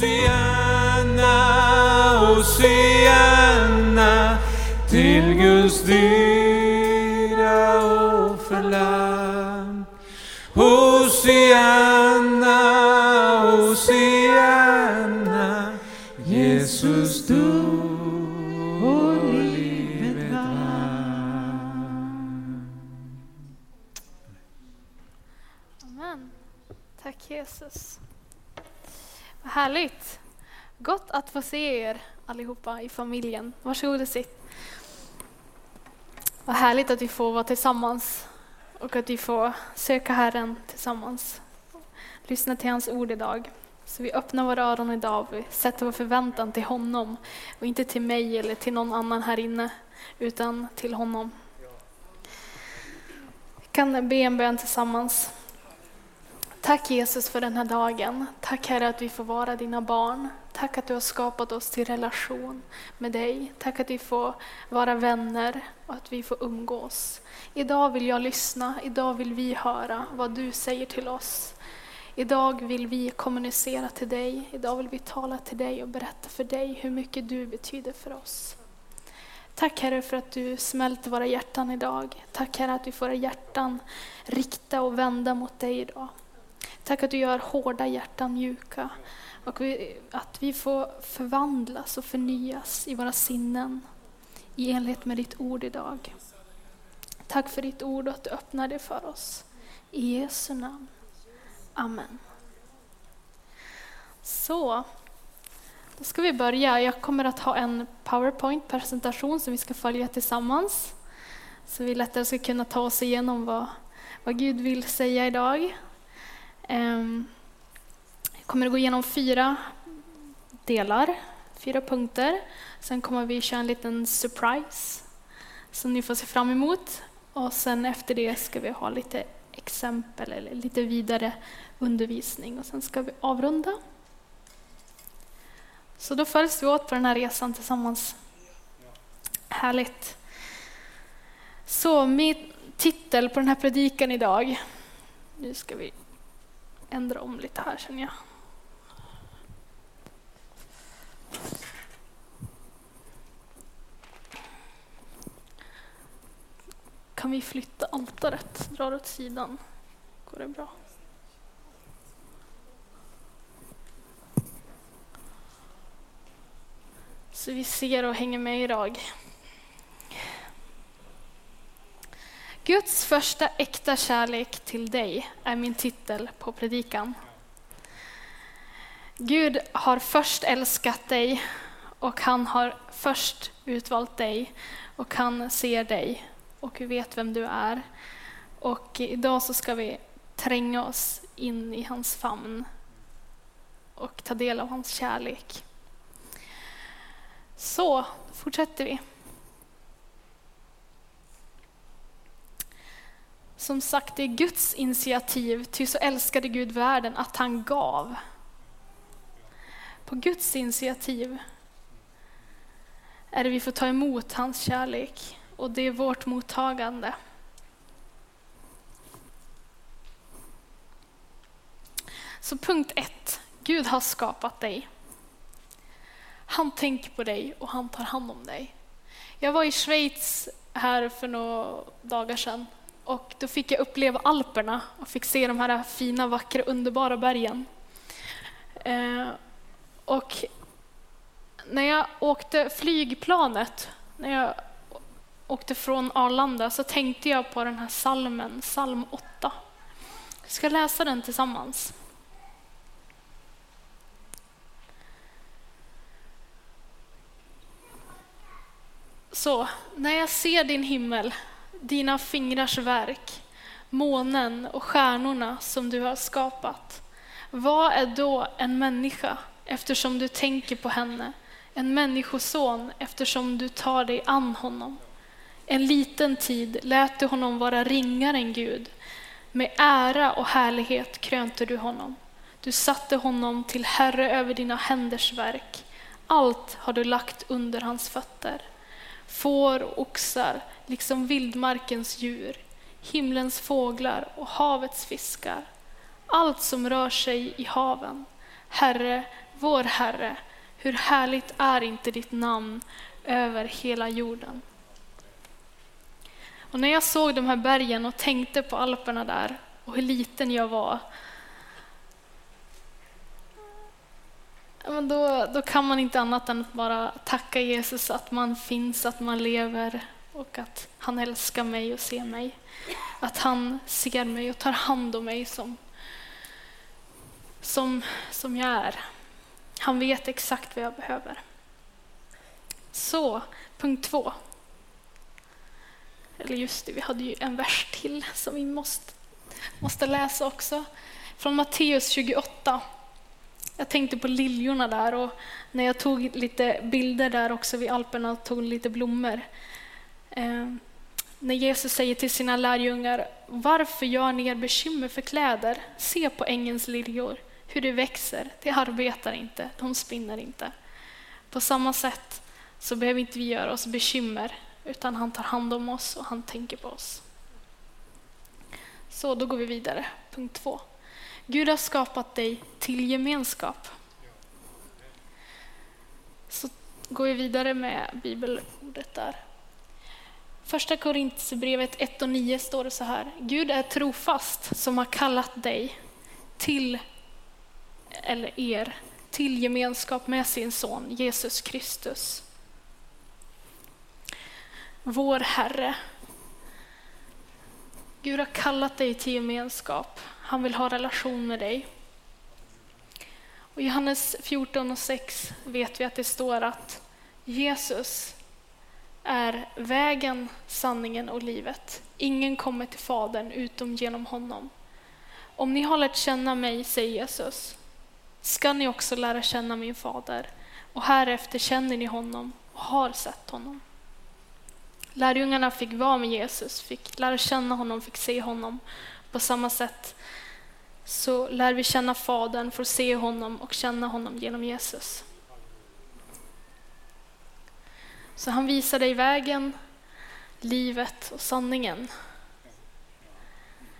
Hosianna, Hosianna till Guds dyra offerlamm. Hosianna, Hosianna, Jesus du och livet vann. Amen. Tack Jesus. Härligt. Gott att få se er allihopa i familjen. Varsågod och sitt. Vad härligt att vi får vara tillsammans och att vi får söka Herren tillsammans. Lyssna till hans ord idag. Så vi öppnar våra öron idag och vi sätter vår förväntan till honom och inte till mig eller till någon annan här inne utan till honom. Vi kan be en bön tillsammans. Tack Jesus för den här dagen. Tack Herre att vi får vara dina barn. Tack att du har skapat oss till relation med dig. Tack att vi får vara vänner och att vi får umgås. Idag vill jag lyssna, idag vill vi höra vad du säger till oss. Idag vill vi kommunicera till dig, idag vill vi tala till dig och berätta för dig hur mycket du betyder för oss. Tack Herre för att du smälter våra hjärtan idag. Tack Herre att vi får våra hjärtan rikta och vända mot dig idag. Tack att du gör hårda hjärtan mjuka och vi, att vi får förvandlas och förnyas i våra sinnen i enlighet med ditt ord idag. Tack för ditt ord och att du öppnar det för oss. I Jesu namn. Amen. Så, då ska vi börja. Jag kommer att ha en PowerPoint-presentation som vi ska följa tillsammans. Så vi lättare ska kunna ta oss igenom vad, vad Gud vill säga idag. Ehm, jag kommer att gå igenom fyra delar, fyra punkter. Sen kommer vi köra en liten surprise som ni får se fram emot. Och sen efter det ska vi ha lite exempel eller lite vidare undervisning och sen ska vi avrunda. Så då följs vi åt på den här resan tillsammans. Härligt. Så min titel på den här predikan idag, nu ska vi ändra om lite här känner jag. Kan vi flytta altaret? Dra det åt sidan. Går det bra? Så vi ser och hänger med idag. Guds första äkta kärlek till dig är min titel på predikan. Gud har först älskat dig och han har först utvalt dig och han ser dig och vet vem du är. Och idag så ska vi tränga oss in i hans famn och ta del av hans kärlek. Så fortsätter vi. Som sagt, det är Guds initiativ, ty så älskade Gud världen att han gav. På Guds initiativ är det vi får ta emot hans kärlek och det är vårt mottagande. Så punkt ett, Gud har skapat dig. Han tänker på dig och han tar hand om dig. Jag var i Schweiz här för några dagar sedan och då fick jag uppleva Alperna och fick se de här fina, vackra, underbara bergen. Eh, och när jag åkte flygplanet, när jag åkte från Arlanda, så tänkte jag på den här salmen, psalm 8. Vi ska läsa den tillsammans. Så, när jag ser din himmel, dina fingrars verk, månen och stjärnorna som du har skapat. Vad är då en människa eftersom du tänker på henne? En människoson eftersom du tar dig an honom. En liten tid lät du honom vara ringare än Gud. Med ära och härlighet krönte du honom. Du satte honom till herre över dina händers verk. Allt har du lagt under hans fötter. Får och oxar, liksom vildmarkens djur, himlens fåglar och havets fiskar. Allt som rör sig i haven. Herre, vår Herre, hur härligt är inte ditt namn över hela jorden. Och när jag såg de här bergen och tänkte på Alperna där och hur liten jag var, då, då kan man inte annat än att bara tacka Jesus att man finns, att man lever och att han älskar mig och ser mig. Att han ser mig och tar hand om mig som, som, som jag är. Han vet exakt vad jag behöver. Så, punkt två. Eller just det, vi hade ju en vers till som vi måste, måste läsa också. Från Matteus 28. Jag tänkte på liljorna där och när jag tog lite bilder där också vid Alperna och tog lite blommor. Eh, när Jesus säger till sina lärjungar, varför gör ni er bekymmer för kläder? Se på ängens liljor, hur de växer. De arbetar inte, de spinner inte. På samma sätt så behöver inte vi göra oss bekymmer, utan han tar hand om oss och han tänker på oss. Så då går vi vidare, punkt två. Gud har skapat dig till gemenskap. Så går vi vidare med bibelordet där. Första Korinthierbrevet 1 och 9 står det så här. Gud är trofast som har kallat dig till, eller er, till gemenskap med sin son Jesus Kristus. Vår Herre. Gud har kallat dig till gemenskap. Han vill ha relation med dig. Och I Johannes 14 och 6 vet vi att det står att Jesus är vägen, sanningen och livet. Ingen kommer till Fadern utom genom honom. Om ni har lärt känna mig, säger Jesus, ska ni också lära känna min fader. Och härefter känner ni honom och har sett honom. Lärjungarna fick vara med Jesus, fick lära känna honom, fick se honom. På samma sätt så lär vi känna Fadern, får se honom och känna honom genom Jesus. Så han visar dig vägen, livet och sanningen.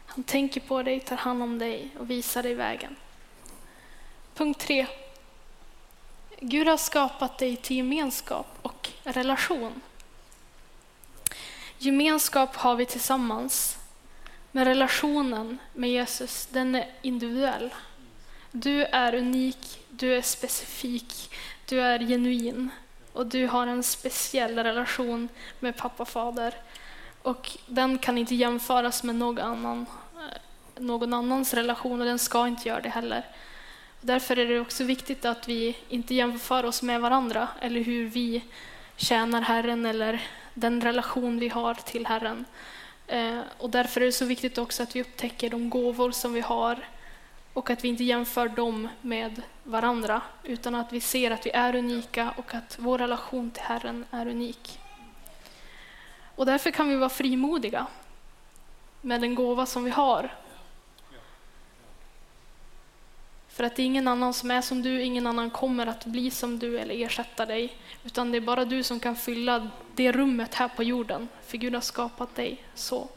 Han tänker på dig, tar hand om dig och visar dig vägen. Punkt tre. Gud har skapat dig till gemenskap och relation. Gemenskap har vi tillsammans, men relationen med Jesus den är individuell. Du är unik, du är specifik, du är genuin och du har en speciell relation med pappa och fader. Och den kan inte jämföras med någon, annan, eh, någon annans relation och den ska inte göra det heller. Därför är det också viktigt att vi inte jämför oss med varandra eller hur vi tjänar Herren eller den relation vi har till Herren. Eh, och därför är det så viktigt också att vi upptäcker de gåvor som vi har och att vi inte jämför dem med varandra utan att vi ser att vi är unika och att vår relation till Herren är unik. Och därför kan vi vara frimodiga med den gåva som vi har. För att det är ingen annan som är som du, ingen annan kommer att bli som du eller ersätta dig. Utan det är bara du som kan fylla det rummet här på jorden, för Gud har skapat dig så.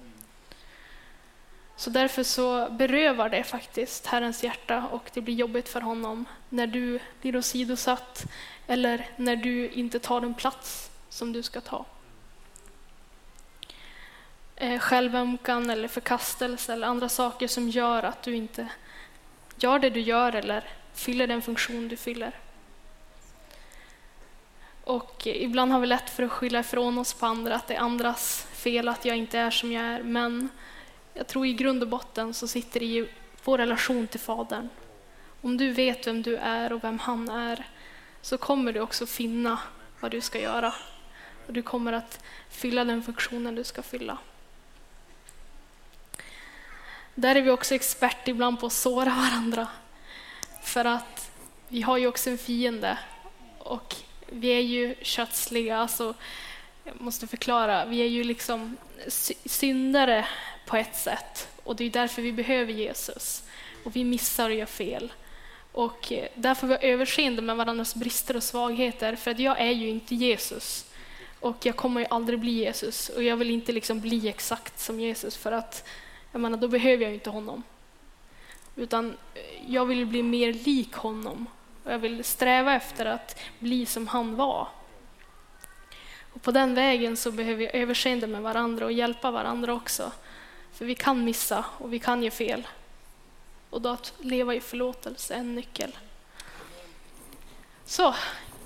Så därför så berövar det faktiskt Herrens hjärta och det blir jobbigt för honom när du blir åsidosatt eller när du inte tar den plats som du ska ta. Eh, självömkan eller förkastelse eller andra saker som gör att du inte gör det du gör eller fyller den funktion du fyller. Och ibland har vi lätt för att skylla ifrån oss på andra, att det är andras fel att jag inte är som jag är. Men jag tror i grund och botten så sitter det i vår relation till Fadern. Om du vet vem du är och vem han är så kommer du också finna vad du ska göra. Och du kommer att fylla den funktionen du ska fylla. Där är vi också expert ibland på att såra varandra. För att vi har ju också en fiende och vi är ju kötsliga, alltså, jag måste förklara, vi är ju liksom syndare på ett sätt. Och det är därför vi behöver Jesus. Och vi missar och gör fel. Och eh, där får vi ha överseende med varandras brister och svagheter, för att jag är ju inte Jesus. Och jag kommer ju aldrig bli Jesus, och jag vill inte liksom bli exakt som Jesus, för att jag menar, då behöver jag inte honom. Utan eh, jag vill bli mer lik honom. Och jag vill sträva efter att bli som han var. Och på den vägen så behöver vi överseende med varandra och hjälpa varandra också. För vi kan missa och vi kan ge fel. Och då att leva i förlåtelse är en nyckel. Så,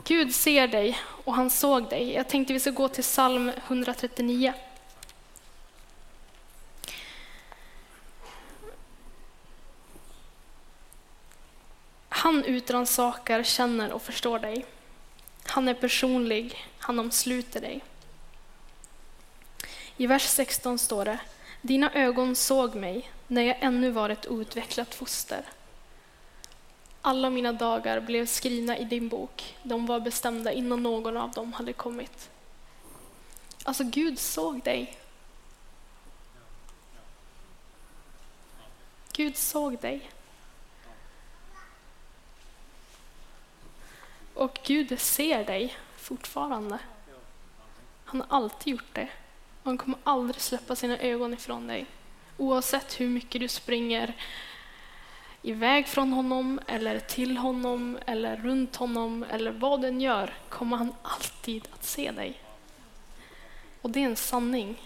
Gud ser dig och han såg dig. Jag tänkte vi ska gå till psalm 139. Han utransakar, känner och förstår dig. Han är personlig, han omsluter dig. I vers 16 står det dina ögon såg mig när jag ännu var ett outvecklat foster. Alla mina dagar blev skrivna i din bok. De var bestämda innan någon av dem hade kommit. Alltså, Gud såg dig. Gud såg dig. Och Gud ser dig fortfarande. Han har alltid gjort det. Han kommer aldrig släppa sina ögon ifrån dig. Oavsett hur mycket du springer iväg från honom eller till honom eller runt honom eller vad den gör kommer han alltid att se dig. Och det är en sanning.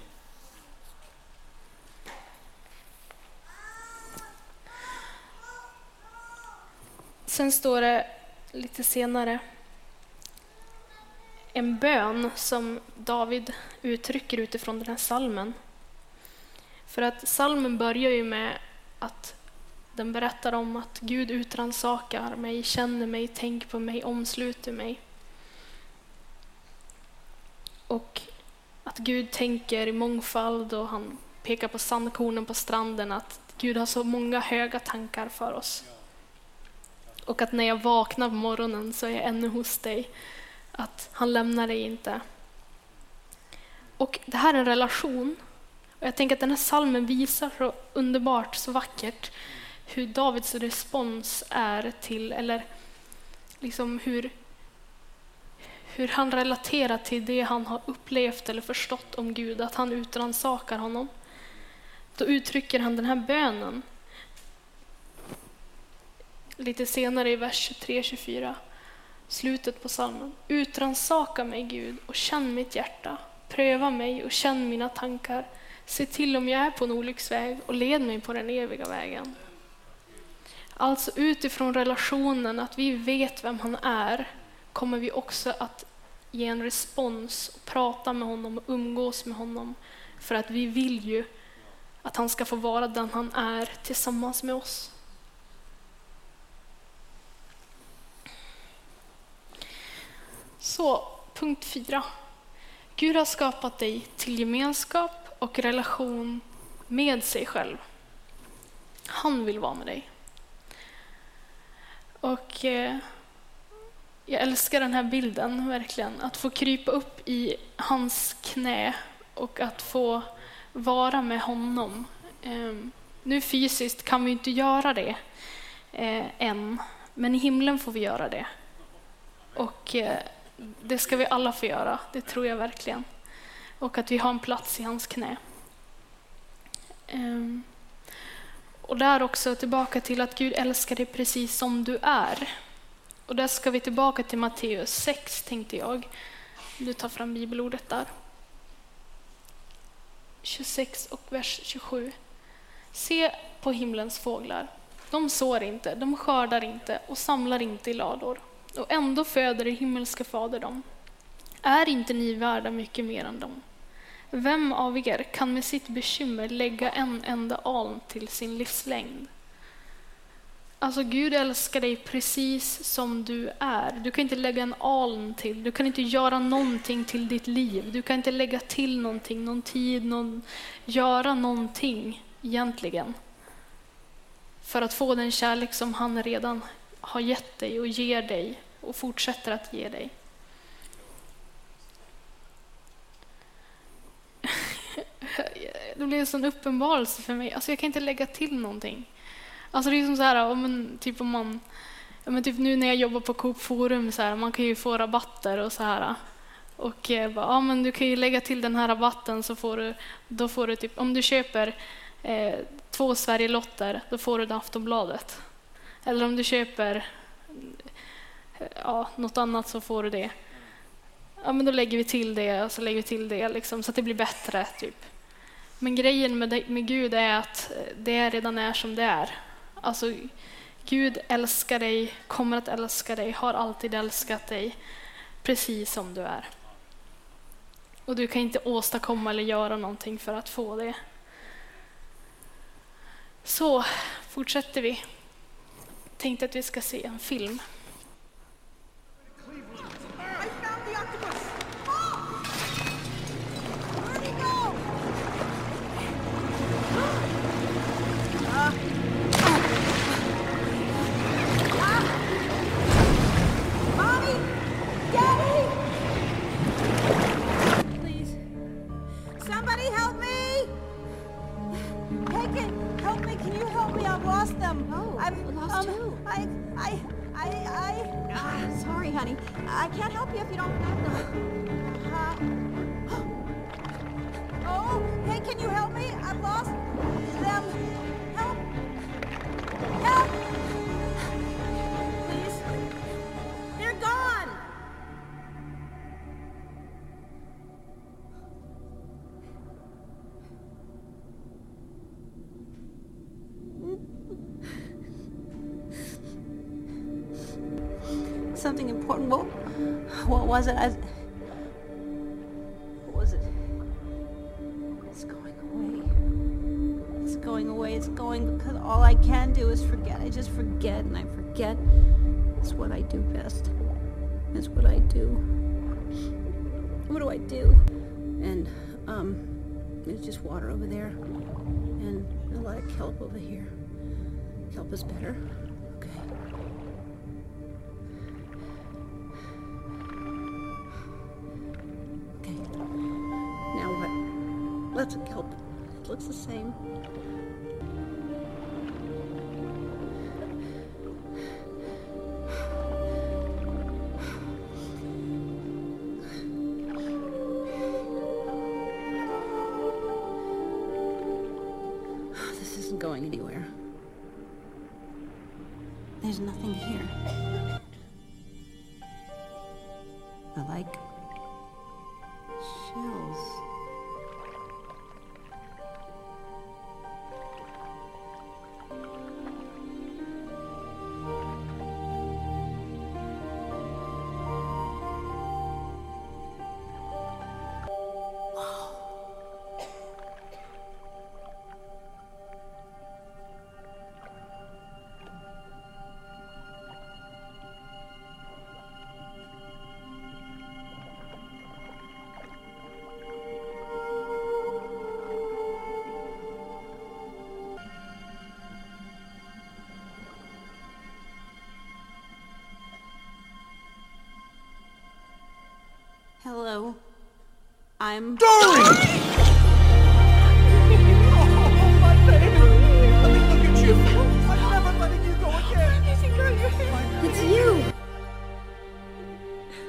Sen står det lite senare en bön som David uttrycker utifrån den här salmen. För att salmen börjar ju med att den berättar om att Gud utransakar mig, känner mig, tänker på mig, omsluter mig. Och att Gud tänker i mångfald och han pekar på sandkornen på stranden, att Gud har så många höga tankar för oss. Och att när jag vaknar på morgonen så är jag ännu hos dig. Att han lämnar dig inte. Och det här är en relation. Och jag tänker att den här salmen visar så underbart, så vackert, hur Davids respons är till, eller liksom hur, hur han relaterar till det han har upplevt eller förstått om Gud, att han utransakar honom. Då uttrycker han den här bönen lite senare i vers 23-24, slutet på salmen. Utransaka mig Gud och känn mitt hjärta. Pröva mig och känn mina tankar. Se till om jag är på en olycksväg och led mig på den eviga vägen. Alltså utifrån relationen, att vi vet vem han är, kommer vi också att ge en respons, och prata med honom och umgås med honom. För att vi vill ju att han ska få vara den han är tillsammans med oss. Så, punkt fyra. Gud har skapat dig till gemenskap och relation med sig själv. Han vill vara med dig. Och eh, jag älskar den här bilden, verkligen. Att få krypa upp i hans knä och att få vara med honom. Eh, nu fysiskt kan vi inte göra det eh, än, men i himlen får vi göra det. Och eh, det ska vi alla få göra, det tror jag verkligen. Och att vi har en plats i hans knä. Um, och där också tillbaka till att Gud älskar dig precis som du är. Och där ska vi tillbaka till Matteus 6, tänkte jag. Du tar fram bibelordet där. 26 och vers 27. Se på himlens fåglar. De sår inte, de skördar inte och samlar inte i lador och ändå föder er himmelska fader dem. Är inte ni värda mycket mer än dem? Vem av er kan med sitt bekymmer lägga en enda aln till sin livslängd? Alltså Gud älskar dig precis som du är. Du kan inte lägga en aln till, du kan inte göra någonting till ditt liv. Du kan inte lägga till någonting, någon tid, någon, göra någonting egentligen. För att få den kärlek som han redan har gett dig och ger dig och fortsätter att ge dig. Det blev en sån uppenbarelse för mig. Alltså jag kan inte lägga till någonting. Alltså det är som så här, om, typ om man, men typ nu när jag jobbar på Coop Forum, så här, man kan ju få rabatter och så här. Och eh, bara, ja, men du kan ju lägga till den här rabatten så får du, då får du typ, om du köper eh, två Sverigelotter, då får du Aftonbladet. Eller om du köper ja, något annat så får du det. Ja, men då lägger vi till det och så lägger vi till det liksom, så att det blir bättre. Typ. Men grejen med, det, med Gud är att det redan är som det är. Alltså, Gud älskar dig, kommer att älska dig, har alltid älskat dig precis som du är. Och du kan inte åstadkomma eller göra någonting för att få det. Så fortsätter vi. Tänkte att vi ska se en film. I've lost them. Oh, I've um, lost um, who? I, I, I, I... Ah, sorry, honey. I can't help you if you don't have them. Uh, oh, hey, can you help me? I've lost them. Something important. What, what was it? I, what was it? It's going away. It's going away. It's going because all I can do is forget. I just forget and I forget. It's what I do best. It's what I do. What do I do? And, um, there's just water over there and a lot of kelp over here. Kelp is better. That's a kelp. It looks the same. This isn't going anywhere. There's nothing here. I like shells. Hello. I'm. Dory! oh, my baby! Let me look at you! I'm never letting you go again! It's you!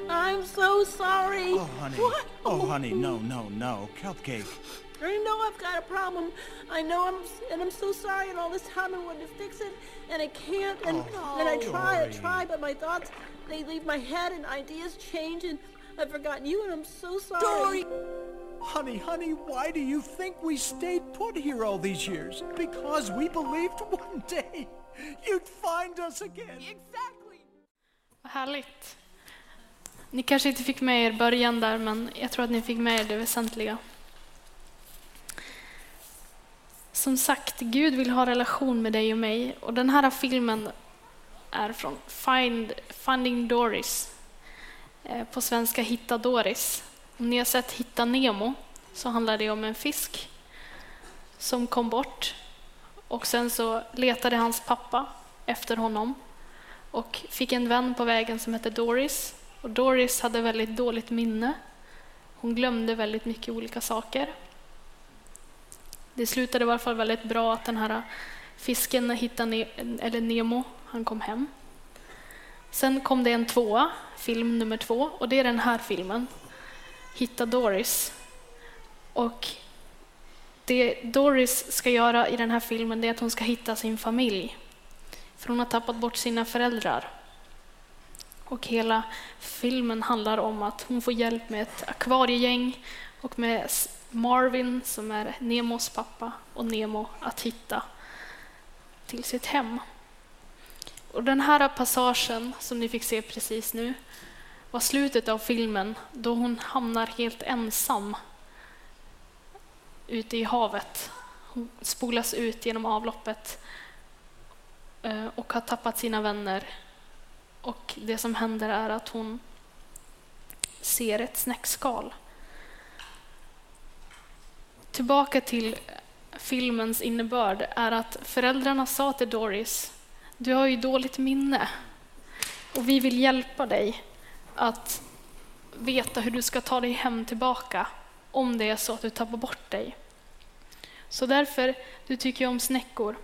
I'm so sorry. Oh, honey. What? Oh, honey, no, no, no. Cupcake. I know I've got a problem. I know I'm, and I'm so sorry. And all this time I wanted to fix it, and I can't. And Oh, and I try, I try, but my thoughts they leave my head, and ideas change, and I've forgotten you, and I'm so sorry. Dory! Honey, honey, why do you think we stayed put here all these years? Because we believed one day you'd find us again. Exactly. Vad härligt. Ni kanske inte fick med er början där, men jag tror att ni fick med er det väsentliga. Som sagt, Gud vill ha relation med dig och mig. Och den här filmen är från Find, Finding Doris. Eh, på svenska Hitta Doris. Om ni har sett Hitta Nemo så handlar det om en fisk som kom bort. Och sen så letade hans pappa efter honom och fick en vän på vägen som hette Doris. Och Doris hade väldigt dåligt minne. Hon glömde väldigt mycket olika saker. Det slutade i alla fall väldigt bra att den här fisken hittade ne- eller Nemo, han kom hem. Sen kom det en tvåa, film nummer två, och det är den här filmen. Hitta Doris. Och Det Doris ska göra i den här filmen är att hon ska hitta sin familj. För hon har tappat bort sina föräldrar. Och hela filmen handlar om att hon får hjälp med ett akvariegäng och med Marvin, som är Nemos pappa, och Nemo att hitta till sitt hem. Och den här passagen som ni fick se precis nu var slutet av filmen då hon hamnar helt ensam ute i havet. Hon spolas ut genom avloppet eh, och har tappat sina vänner. Och det som händer är att hon ser ett snäckskal. Tillbaka till filmens innebörd är att föräldrarna sa till Doris, du har ju dåligt minne och vi vill hjälpa dig att veta hur du ska ta dig hem tillbaka om det är så att du tappar bort dig. Så därför, du tycker ju om snäckor,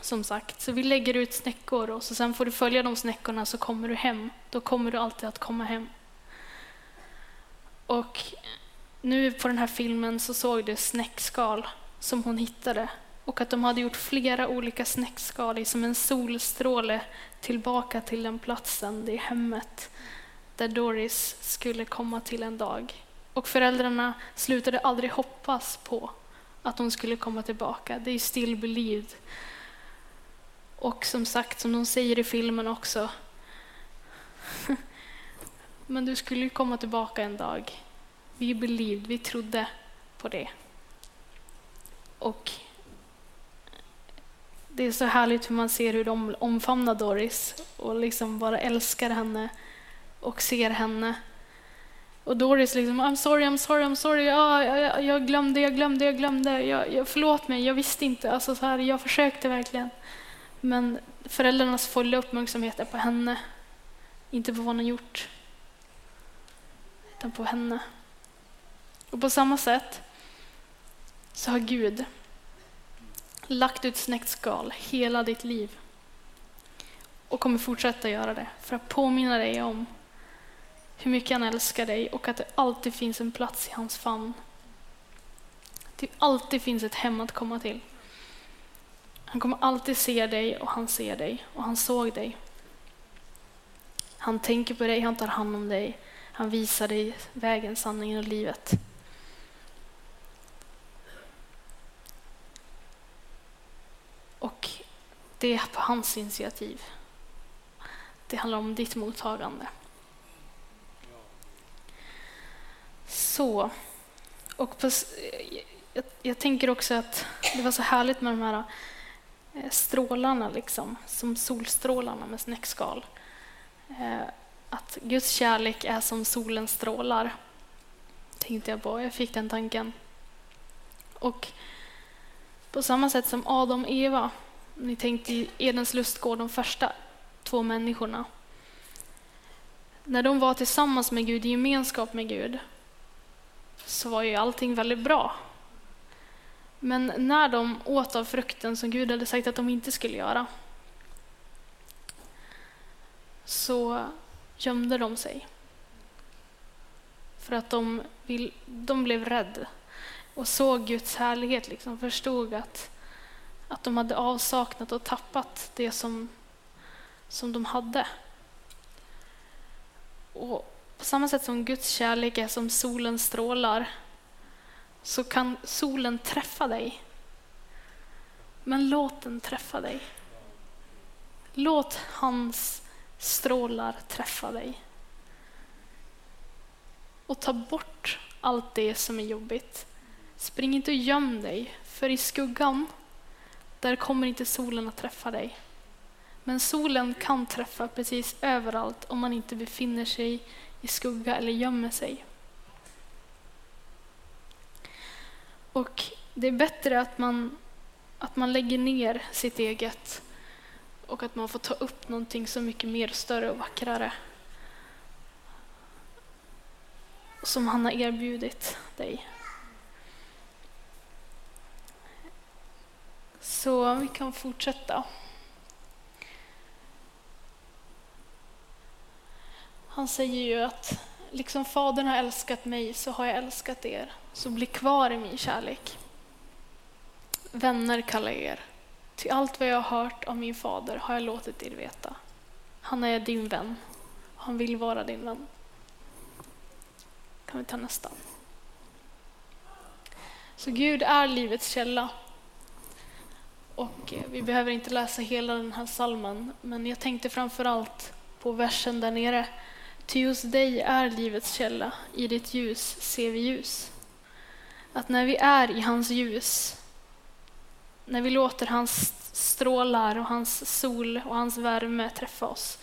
som sagt, så vi lägger ut snäckor och så sen får du följa de snäckorna så kommer du hem. Då kommer du alltid att komma hem. Och nu på den här filmen så såg du snäckskal som hon hittade och att de hade gjort flera olika snäckskal i som en solstråle tillbaka till den platsen, det hemmet där Doris skulle komma till en dag. Och föräldrarna slutade aldrig hoppas på att hon skulle komma tillbaka. Det är still believed. Och som sagt, som de säger i filmen också, men du skulle ju komma tillbaka en dag. Vi believed, vi trodde på det. Och det är så härligt hur man ser hur de omfamnar Doris och liksom bara älskar henne och ser henne. Och Doris liksom, I'm sorry, I'm sorry, I'm sorry, ah, jag, jag glömde, jag glömde, jag glömde, jag, jag, förlåt mig, jag visste inte, alltså så här, jag försökte verkligen. Men föräldrarnas fulla uppmärksamhet är på henne, inte på vad hon har gjort, utan på henne. Och på samma sätt så har Gud lagt ut snäckskal hela ditt liv och kommer fortsätta göra det för att påminna dig om hur mycket han älskar dig och att det alltid finns en plats i hans famn. Det alltid finns ett hem att komma till. Han kommer alltid se dig och han ser dig och han såg dig. Han tänker på dig, han tar hand om dig, han visar dig vägen, sanningen och livet. Och det är på hans initiativ. Det handlar om ditt mottagande. Så. Och på, jag, jag, tänker också att det var så härligt med de här eh, strålarna, liksom, som solstrålarna med snäckskal. Eh, att Guds kärlek är som solens strålar, tänkte jag på. Jag fick den tanken. Och på samma sätt som Adam och Eva, ni tänkte i Edens lustgård, de första två människorna. När de var tillsammans med Gud, i gemenskap med Gud, så var ju allting väldigt bra. Men när de åt av frukten som Gud hade sagt att de inte skulle göra, så gömde de sig. För att de, vill, de blev rädda och såg Guds härlighet, liksom förstod att, att de hade avsaknat och tappat det som, som de hade. Och på samma sätt som Guds kärlek är som solens strålar så kan solen träffa dig. Men låt den träffa dig. Låt hans strålar träffa dig. Och ta bort allt det som är jobbigt. Spring inte och göm dig, för i skuggan, där kommer inte solen att träffa dig. Men solen kan träffa precis överallt om man inte befinner sig i skugga eller gömmer sig. Och det är bättre att man, att man lägger ner sitt eget och att man får ta upp någonting så mycket mer större och vackrare som han har erbjudit dig. Så vi kan fortsätta. Han säger ju att liksom Fadern har älskat mig så har jag älskat er, så bli kvar i min kärlek. vänner kallar jag er. Till allt vad jag har hört av min fader har jag låtit er veta. Han är din vän. Han vill vara din vän. Kan vi ta nästa? Så Gud är livets källa. Och eh, vi behöver inte läsa hela den här salmen, men jag tänkte framför allt på versen där nere. Ty hos dig är livets källa, i ditt ljus ser vi ljus. Att när vi är i hans ljus, när vi låter hans strålar och hans sol och hans värme träffa oss,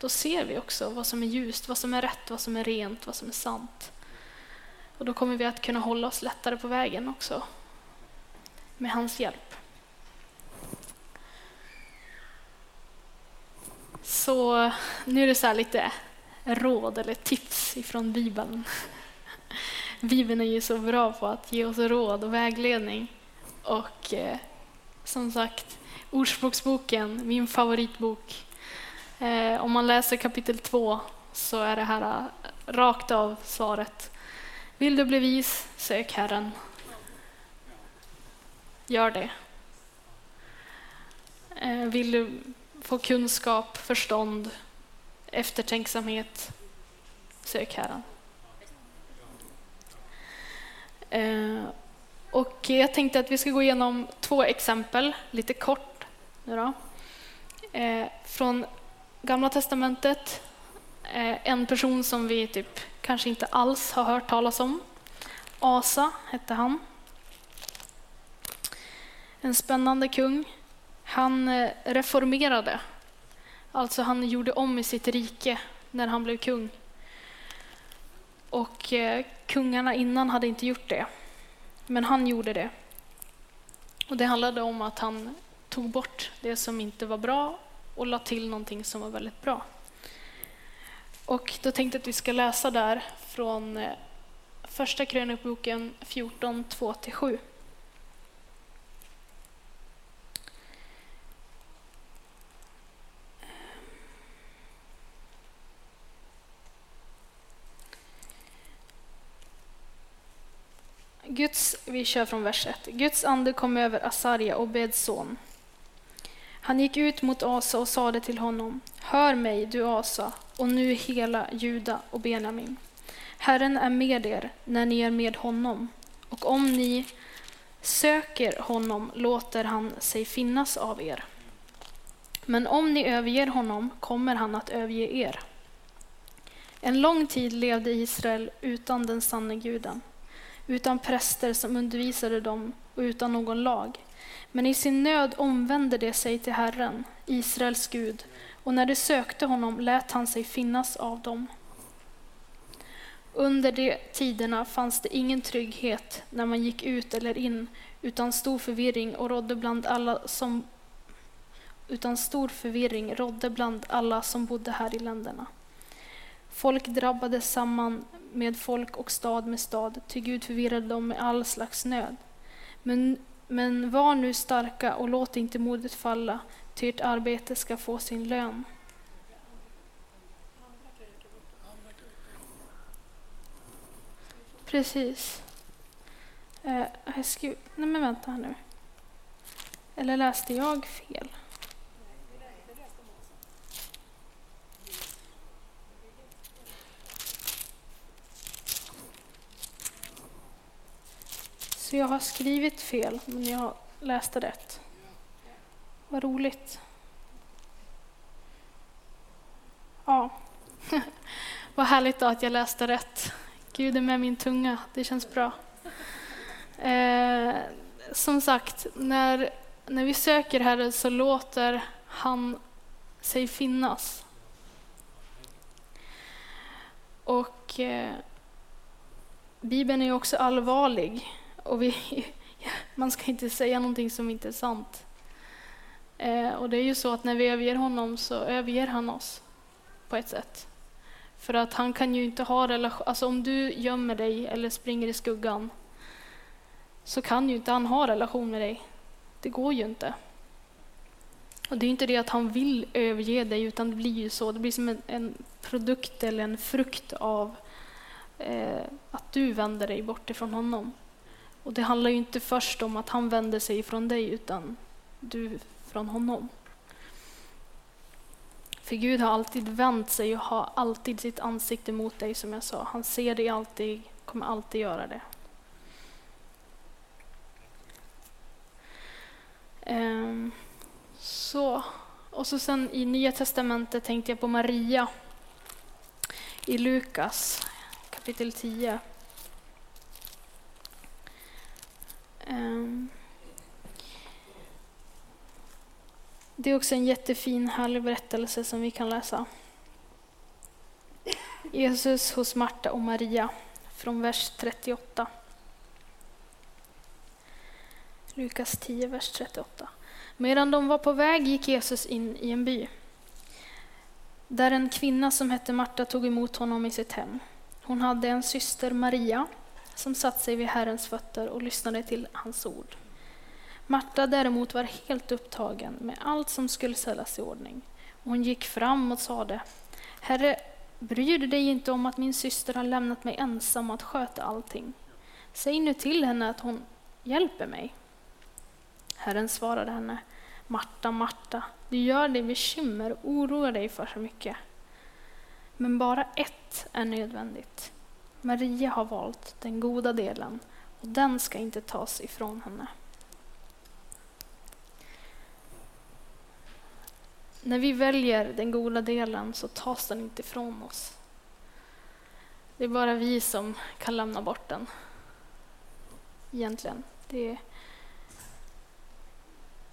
då ser vi också vad som är ljust, vad som är rätt, vad som är rent, vad som är sant. Och då kommer vi att kunna hålla oss lättare på vägen också, med hans hjälp. Så nu är det så lite råd eller tips ifrån Bibeln. Bibeln är ju så bra på att ge oss råd och vägledning. Och eh, som sagt, Ordspråksboken, min favoritbok. Eh, om man läser kapitel 2 så är det här eh, rakt av svaret. Vill du bli vis, sök Herren. Gör det. Eh, vill du få kunskap, förstånd, eftertänksamhet, sök Herren. Eh, och jag tänkte att vi ska gå igenom två exempel, lite kort. Nu då. Eh, från Gamla Testamentet, eh, en person som vi typ kanske inte alls har hört talas om. Asa hette han. En spännande kung. Han eh, reformerade, alltså han gjorde om i sitt rike när han blev kung. Och eh, kungarna innan hade inte gjort det, men han gjorde det. Och Det handlade om att han tog bort det som inte var bra och la till någonting som var väldigt bra. Och då tänkte jag att vi ska läsa där från eh, Första krönikboken 14, 2-7. Guds, vi kör från vers 1. Guds ande kom över Asarja, Obeds son. Han gick ut mot Asa och sade till honom, Hör mig, du Asa, och nu hela Juda och Benjamin. Herren är med er när ni är med honom, och om ni söker honom låter han sig finnas av er. Men om ni överger honom kommer han att överge er. En lång tid levde Israel utan den sanne guden utan präster som undervisade dem och utan någon lag. Men i sin nöd omvände de sig till Herren, Israels Gud, och när de sökte honom lät han sig finnas av dem. Under de tiderna fanns det ingen trygghet när man gick ut eller in, utan stor förvirring och rådde bland alla som utan stor förvirring rådde bland alla som bodde här i länderna. Folk drabbades samman med folk och stad med stad, ty Gud förvirrade dem med all slags nöd. Men, men var nu starka och låt inte modet falla, ty ert arbete ska få sin lön. Precis. Eh, jag nej men vänta här nu. Eller läste jag fel? Så jag har skrivit fel, men jag läste rätt. Vad roligt. Ja, vad härligt då att jag läste rätt. Gud är med min tunga, det känns bra. Eh, som sagt, när, när vi söker Herren så låter han sig finnas. Och eh, Bibeln är också allvarlig och vi, man ska inte säga någonting som inte är sant. Eh, och det är ju så att när vi överger honom så överger han oss på ett sätt. För att han kan ju inte ha relation, alltså om du gömmer dig eller springer i skuggan så kan ju inte han ha relation med dig. Det går ju inte. Och det är inte det att han vill överge dig utan det blir ju så, det blir som en, en produkt eller en frukt av eh, att du vänder dig bort ifrån honom. Och det handlar ju inte först om att han vänder sig ifrån dig, utan du från honom. För Gud har alltid vänt sig och har alltid sitt ansikte mot dig, som jag sa. Han ser dig alltid, kommer alltid göra det. Ehm, så. Och så sen i Nya Testamentet tänkte jag på Maria i Lukas kapitel 10. Um, det är också en jättefin, härlig berättelse som vi kan läsa. Jesus hos Marta och Maria, från vers 38. Lukas 10, vers 38. Medan de var på väg gick Jesus in i en by där en kvinna som hette Marta tog emot honom i sitt hem. Hon hade en syster, Maria, som satt sig vid Herrens fötter och lyssnade till hans ord. Marta däremot var helt upptagen med allt som skulle ställas i ordning. Hon gick fram och sade, Herre, bryr du dig inte om att min syster har lämnat mig ensam att sköta allting? Säg nu till henne att hon hjälper mig. Herren svarade henne, Marta, Marta, du gör dig bekymmer och oroar dig för så mycket. Men bara ett är nödvändigt. Maria har valt den goda delen och den ska inte tas ifrån henne. När vi väljer den goda delen så tas den inte ifrån oss. Det är bara vi som kan lämna bort den. Egentligen. Det är,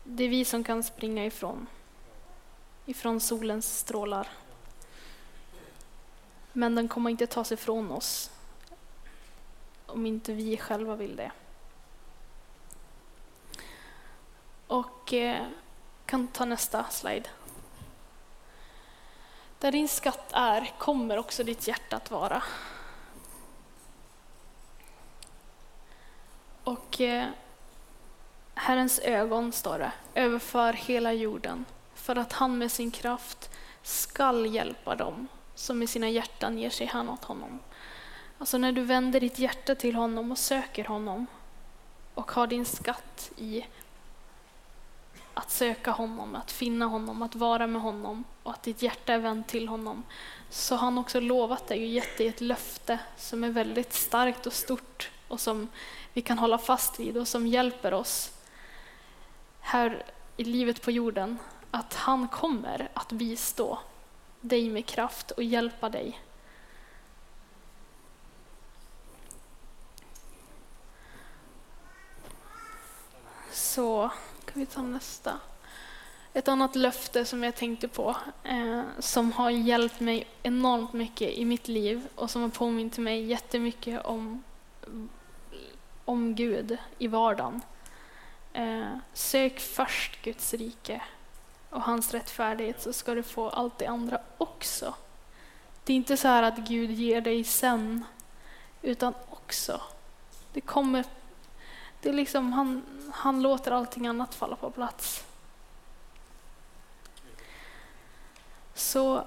det är vi som kan springa ifrån, ifrån solens strålar. Men den kommer inte tas ifrån oss om inte vi själva vill det. Och eh, kan ta nästa slide. Där din skatt är kommer också ditt hjärta att vara. Och eh, Herrens ögon, står det, överför hela jorden för att han med sin kraft skall hjälpa dem som i sina hjärtan ger sig hän åt honom. Alltså när du vänder ditt hjärta till honom och söker honom och har din skatt i att söka honom, att finna honom, att vara med honom och att ditt hjärta är vänt till honom så har han också lovat dig och gett dig ett löfte som är väldigt starkt och stort och som vi kan hålla fast vid och som hjälper oss här i livet på jorden att han kommer att bistå dig med kraft och hjälpa dig. Så kan vi ta nästa. Ett annat löfte som jag tänkte på, eh, som har hjälpt mig enormt mycket i mitt liv och som har påmint mig jättemycket om, om Gud i vardagen. Eh, sök först Guds rike och hans rättfärdighet så ska du få allt det andra också. Det är inte så här att Gud ger dig sen, utan också. Det kommer, det är liksom, han, han låter allting annat falla på plats. Så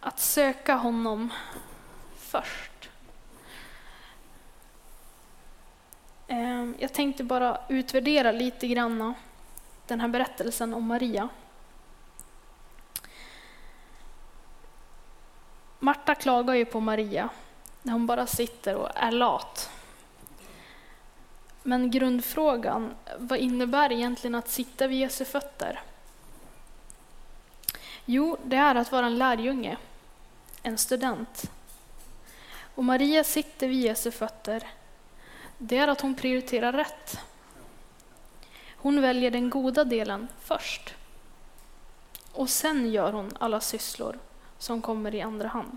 att söka honom först. Ehm, jag tänkte bara utvärdera lite grann den här berättelsen om Maria. Marta klagar ju på Maria när hon bara sitter och är lat. Men grundfrågan, vad innebär egentligen att sitta vid Jesu fötter? Jo, det är att vara en lärjunge, en student. Och Maria sitter vid Jesu fötter det är att hon prioriterar rätt. Hon väljer den goda delen först. Och sen gör hon alla sysslor som kommer i andra hand.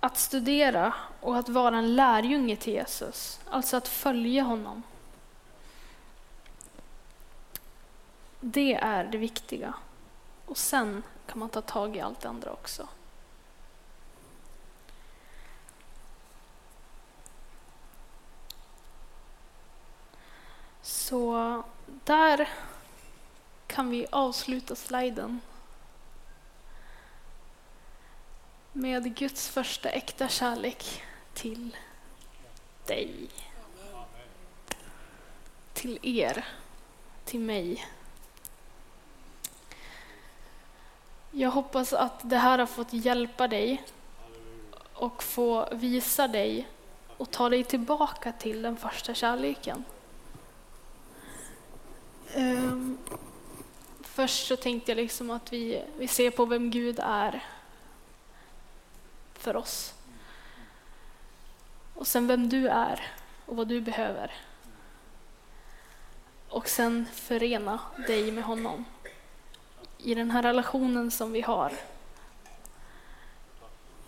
Att studera och att vara en lärjunge till Jesus, alltså att följa honom. Det är det viktiga. Och sen kan man ta tag i allt det andra också. Så där kan vi avsluta sliden med Guds första äkta kärlek till dig. Till er, till mig. Jag hoppas att det här har fått hjälpa dig och få visa dig och ta dig tillbaka till den första kärleken. Um, först så tänkte jag liksom att vi, vi ser på vem Gud är för oss. Och sen vem du är och vad du behöver. Och sen förena dig med honom i den här relationen som vi har.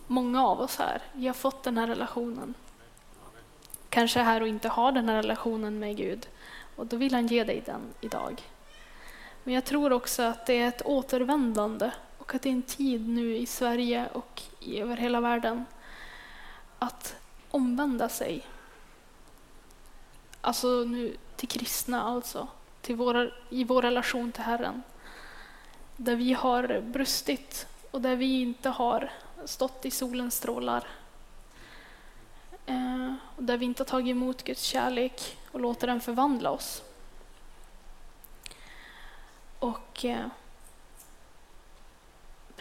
Många av oss här, vi har fått den här relationen. Kanske är här och inte har den här relationen med Gud. Och då vill han ge dig den idag. Men jag tror också att det är ett återvändande och att det är en tid nu i Sverige och över hela världen att omvända sig. Alltså nu till kristna alltså, till våra, i vår relation till Herren. Där vi har brustit och där vi inte har stått i solens strålar. Eh, och där vi inte har tagit emot Guds kärlek och låter den förvandla oss. Och eh,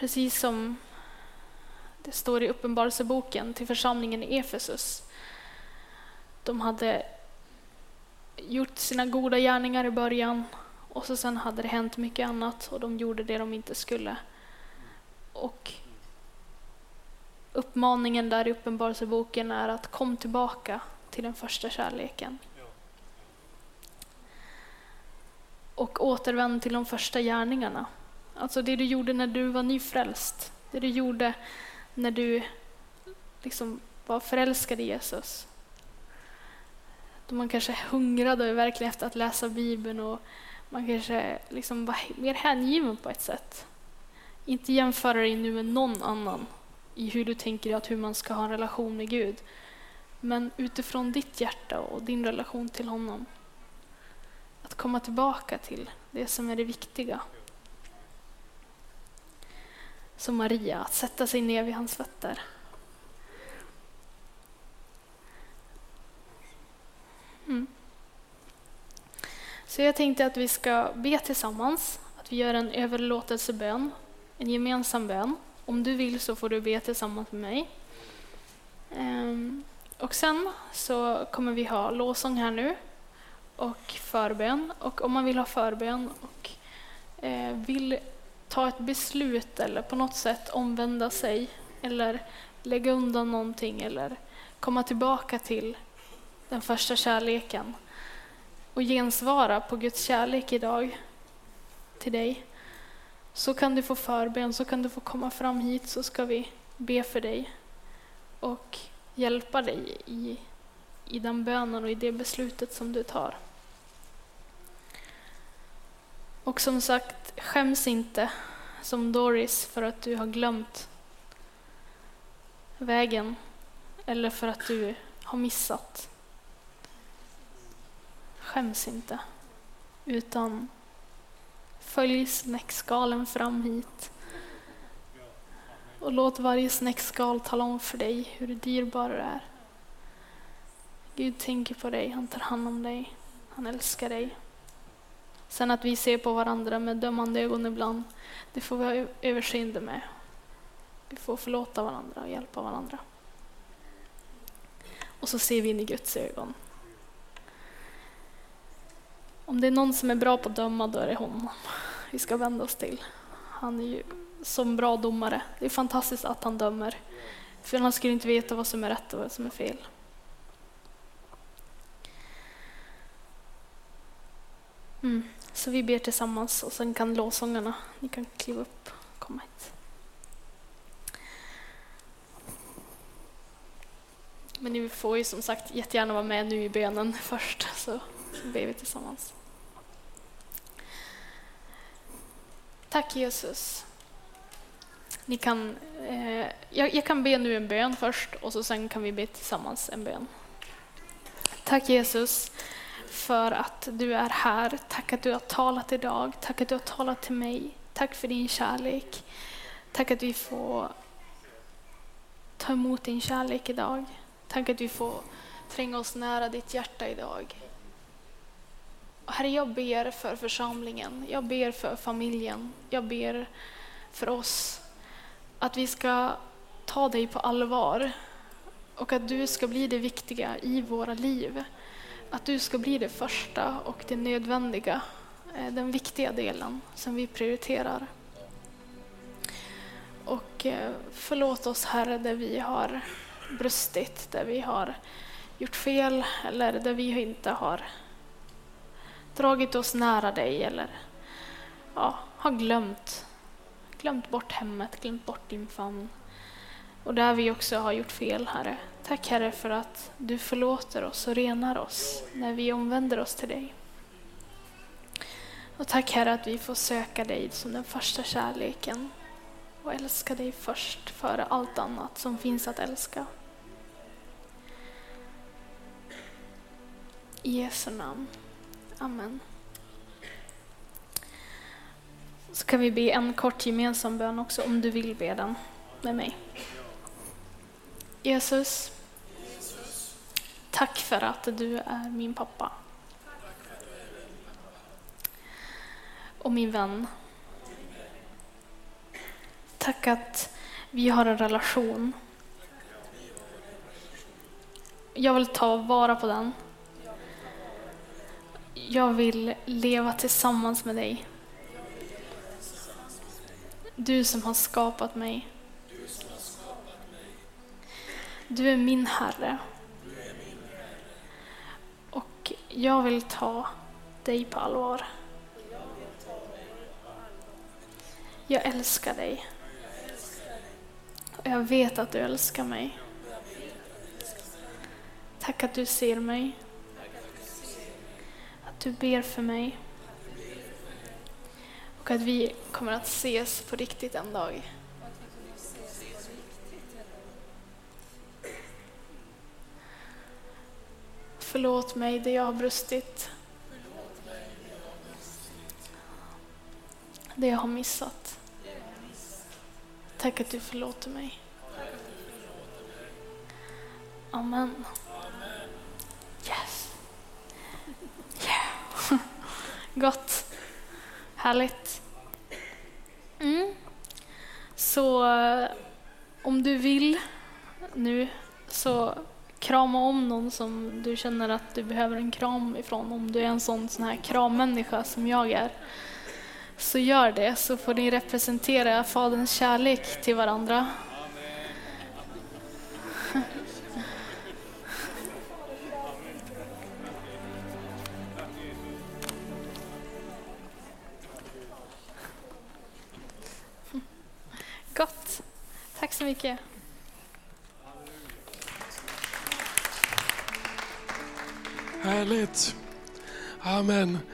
precis som det står i Uppenbarelseboken till församlingen i Efesus. De hade gjort sina goda gärningar i början och så sen hade det hänt mycket annat och de gjorde det de inte skulle. Och uppmaningen där i Uppenbarelseboken är att kom tillbaka till den första kärleken. Och återvänd till de första gärningarna. Alltså det du gjorde när du var nyfrälst. Det du gjorde när du liksom var förälskad i Jesus. Då man kanske hungrade verkligen efter att läsa Bibeln och man kanske liksom var mer hängiven på ett sätt. Inte jämföra dig nu med någon annan i hur du tänker att hur man ska ha en relation med Gud. Men utifrån ditt hjärta och din relation till honom. Att komma tillbaka till det som är det viktiga. Som Maria, att sätta sig ner vid hans fötter. Mm. Så jag tänkte att vi ska be tillsammans, att vi gör en överlåtelsebön, en gemensam bön. Om du vill så får du be tillsammans med mig. Ehm, och sen så kommer vi ha lovsång här nu och förbön. Och om man vill ha förbön och eh, vill ta ett beslut eller på något sätt omvända sig eller lägga undan någonting eller komma tillbaka till den första kärleken och gensvara på Guds kärlek idag till dig så kan du få förbön, så kan du få komma fram hit så ska vi be för dig och hjälpa dig i, i den bönen och i det beslutet som du tar. Och som sagt, skäms inte som Doris för att du har glömt vägen eller för att du har missat. Skäms inte, utan Följ snäckskalen fram hit. Och låt varje snäckskal tala om för dig hur dyrbar du är. Gud tänker på dig, han tar hand om dig, han älskar dig. Sen att vi ser på varandra med dömande ögon ibland, det får vi ha överseende med. Vi får förlåta varandra och hjälpa varandra. Och så ser vi in i Guds ögon. Om det är någon som är bra på att döma, då är det honom vi ska vända oss till. Han är ju som bra domare. Det är fantastiskt att han dömer. För han skulle inte veta vad som är rätt och vad som är fel. Mm. Så vi ber tillsammans och sen kan låsångarna, ni kan kliva upp och komma hit. Men ni får ju som sagt jättegärna vara med nu i bönen först, så ber vi tillsammans. Tack Jesus. Ni kan, eh, jag, jag, kan be nu en bön först och så sen kan vi be tillsammans en bön. Tack Jesus för att du är här. Tack att du har talat idag. Tack att du har talat till mig. Tack för din kärlek. Tack att vi får ta emot din kärlek idag. Tack att vi får tränga oss nära ditt hjärta idag. Herre, jag ber för församlingen, jag ber för familjen, jag ber för oss att vi ska ta dig på allvar och att du ska bli det viktiga i våra liv. Att du ska bli det första och det nödvändiga, eh, den viktiga delen som vi prioriterar. Och eh, förlåt oss Herre där vi har brustit, där vi har gjort fel eller där vi inte har dragit oss nära dig eller ja, har glömt, glömt bort hemmet, glömt bort din famn. Och där vi också har gjort fel, Herre. Tack Herre för att du förlåter oss och renar oss när vi omvänder oss till dig. Och tack Herre att vi får söka dig som den första kärleken och älska dig först före allt annat som finns att älska. I Jesu namn. Amen. Så kan vi be en kort gemensam bön också om du vill be den med mig. Jesus, tack för att du är min pappa. Och min vän. Tack att vi har en relation. Jag vill ta vara på den. Jag vill leva tillsammans med dig. Du som har skapat mig. Du är min Herre. Och jag vill ta dig på allvar. Jag älskar dig. Och jag vet att du älskar mig. Tack att du ser mig. Att du ber för mig. Och att vi kommer att ses på riktigt en dag. Förlåt mig det jag har brustit. Det jag har missat. Tack att du förlåter mig. Amen. Yes. Yeah. Gott. Härligt. Mm. Så eh, om du vill nu så krama om någon som du känner att du behöver en kram ifrån. Om du är en sån, sån här krammänniska som jag är. Så gör det, så får ni representera Faderns kärlek till varandra. Gott. Tack så mycket. Härligt. Amen.